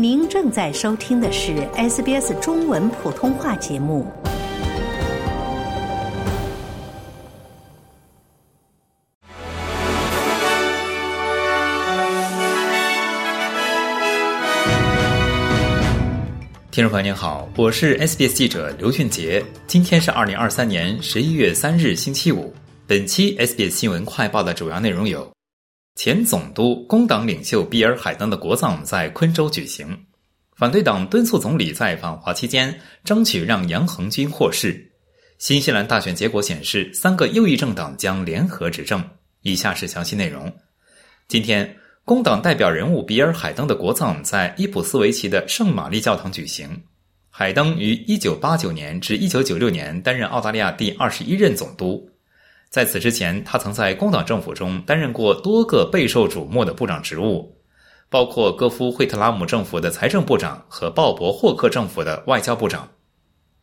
您正在收听的是 SBS 中文普通话节目。听众朋友您好，我是 SBS 记者刘俊杰。今天是二零二三年十一月三日，星期五。本期 SBS 新闻快报的主要内容有：前总督、工党领袖比尔·海登的国葬在昆州举行；反对党敦促总理在访华期间争取让杨恒军获释；新西兰大选结果显示，三个右翼政党将联合执政。以下是详细内容。今天。工党代表人物比尔·海登的国葬在伊普斯维奇的圣玛丽教堂举行。海登于1989年至1996年担任澳大利亚第二十一任总督，在此之前，他曾在工党政府中担任过多个备受瞩目的部长职务，包括戈夫·惠特拉姆政府的财政部长和鲍勃·霍克政府的外交部长。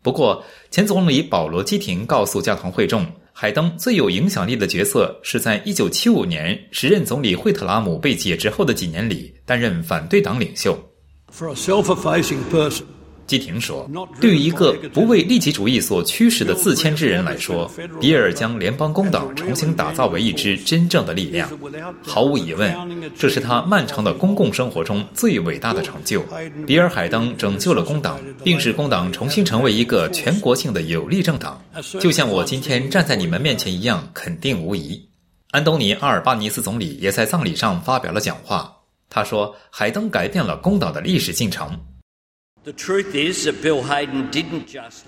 不过，前总理保罗·基廷告诉教堂会众。海登最有影响力的角色是在1975年时任总理惠特拉姆被解职后的几年里担任反对党领袖。基廷说：“对于一个不为利己主义所驱使的自谦之人来说，比尔将联邦工党重新打造为一支真正的力量。毫无疑问，这是他漫长的公共生活中最伟大的成就。比尔·海登拯救了工党，并使工党重新成为一个全国性的有力政党，就像我今天站在你们面前一样，肯定无疑。”安东尼·阿尔巴尼斯总理也在葬礼上发表了讲话。他说：“海登改变了工党的历史进程。”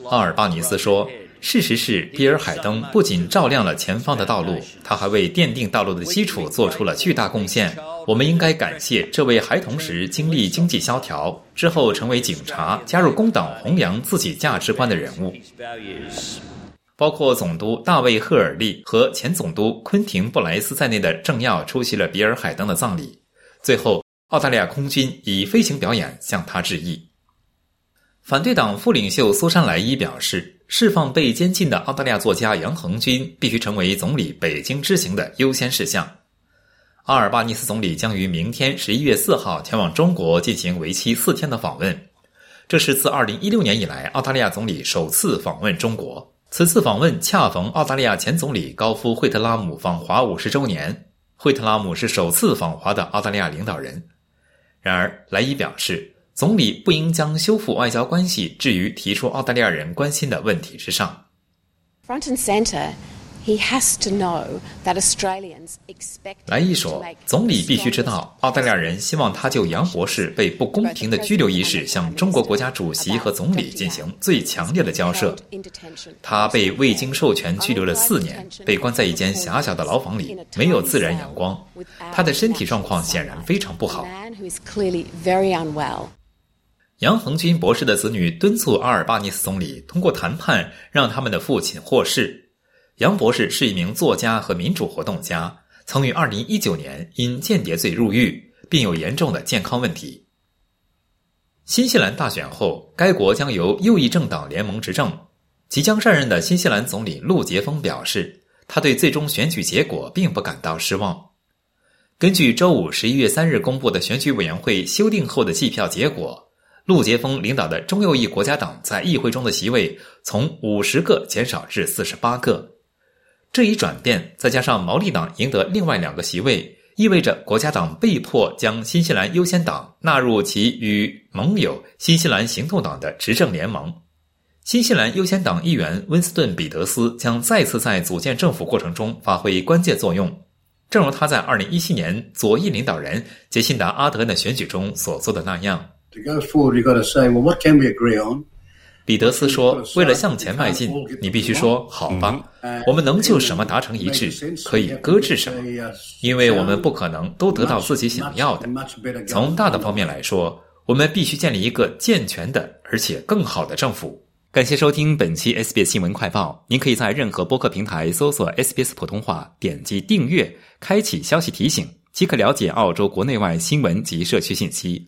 阿尔巴尼斯说：“事实是，比尔·海登不仅照亮了前方的道路，他还为奠定道路的基础做出了巨大贡献。我们应该感谢这位孩童时经历经济萧条之后成为警察、加入工党、弘扬自己价值观的人物，包括总督大卫·赫尔利和前总督昆廷·布莱斯在内的政要出席了比尔·海登的葬礼。最后，澳大利亚空军以飞行表演向他致意。”反对党副领袖苏珊莱伊表示，释放被监禁的澳大利亚作家杨恒军必须成为总理北京之行的优先事项。阿尔巴尼斯总理将于明天十一月四号前往中国进行为期四天的访问，这是自二零一六年以来澳大利亚总理首次访问中国。此次访问恰逢澳大利亚前总理高夫·惠特拉姆访华五十周年，惠特拉姆是首次访华的澳大利亚领导人。然而，莱伊表示。总理不应将修复外交关系置于提出澳大利亚人关心的问题之上。莱伊说：“总理必须知道，澳大利亚人希望他就杨博士被不公平的拘留一事向中国国家主席和总理进行最强烈的交涉。他被未经授权拘留了四年，被关在一间狭小的牢房里，没有自然阳光。他的身体状况显然非常不好。”杨恒军博士的子女敦促阿尔巴尼斯总理通过谈判让他们的父亲获释。杨博士是一名作家和民主活动家，曾于2019年因间谍罪入狱，并有严重的健康问题。新西兰大选后，该国将由右翼政党联盟执政。即将上任的新西兰总理陆杰峰表示，他对最终选举结果并不感到失望。根据周五11月3日公布的选举委员会修订后的计票结果。陆杰峰领导的中右翼国家党在议会中的席位从五十个减少至四十八个，这一转变再加上毛利党赢得另外两个席位，意味着国家党被迫将新西兰优先党纳入其与盟友新西兰行动党的执政联盟。新西兰优先党议员温斯顿·彼得斯将再次在组建政府过程中发挥关键作用，正如他在二零一七年左翼领导人杰辛达·阿德恩的选举中所做的那样。彼得斯说：“为了向前迈进，你必须说好吧，我们能就什么达成一致，可以搁置什么，因为我们不可能都得到自己想要的。从大的方面来说，我们必须建立一个健全的而且更好的政府。”感谢收听本期 SBS 新闻快报。您可以在任何播客平台搜索 SBS 普通话，点击订阅，开启消息提醒，即可了解澳洲国内外新闻及社区信息。